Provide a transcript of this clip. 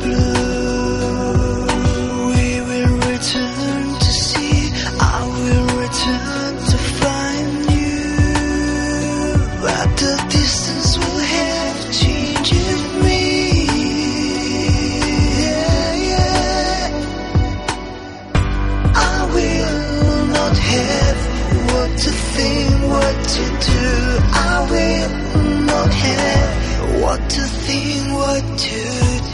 blue. We will return to see. I will return to find you. But the distance will have changed me. I will not have what to think, what to do. To think, what to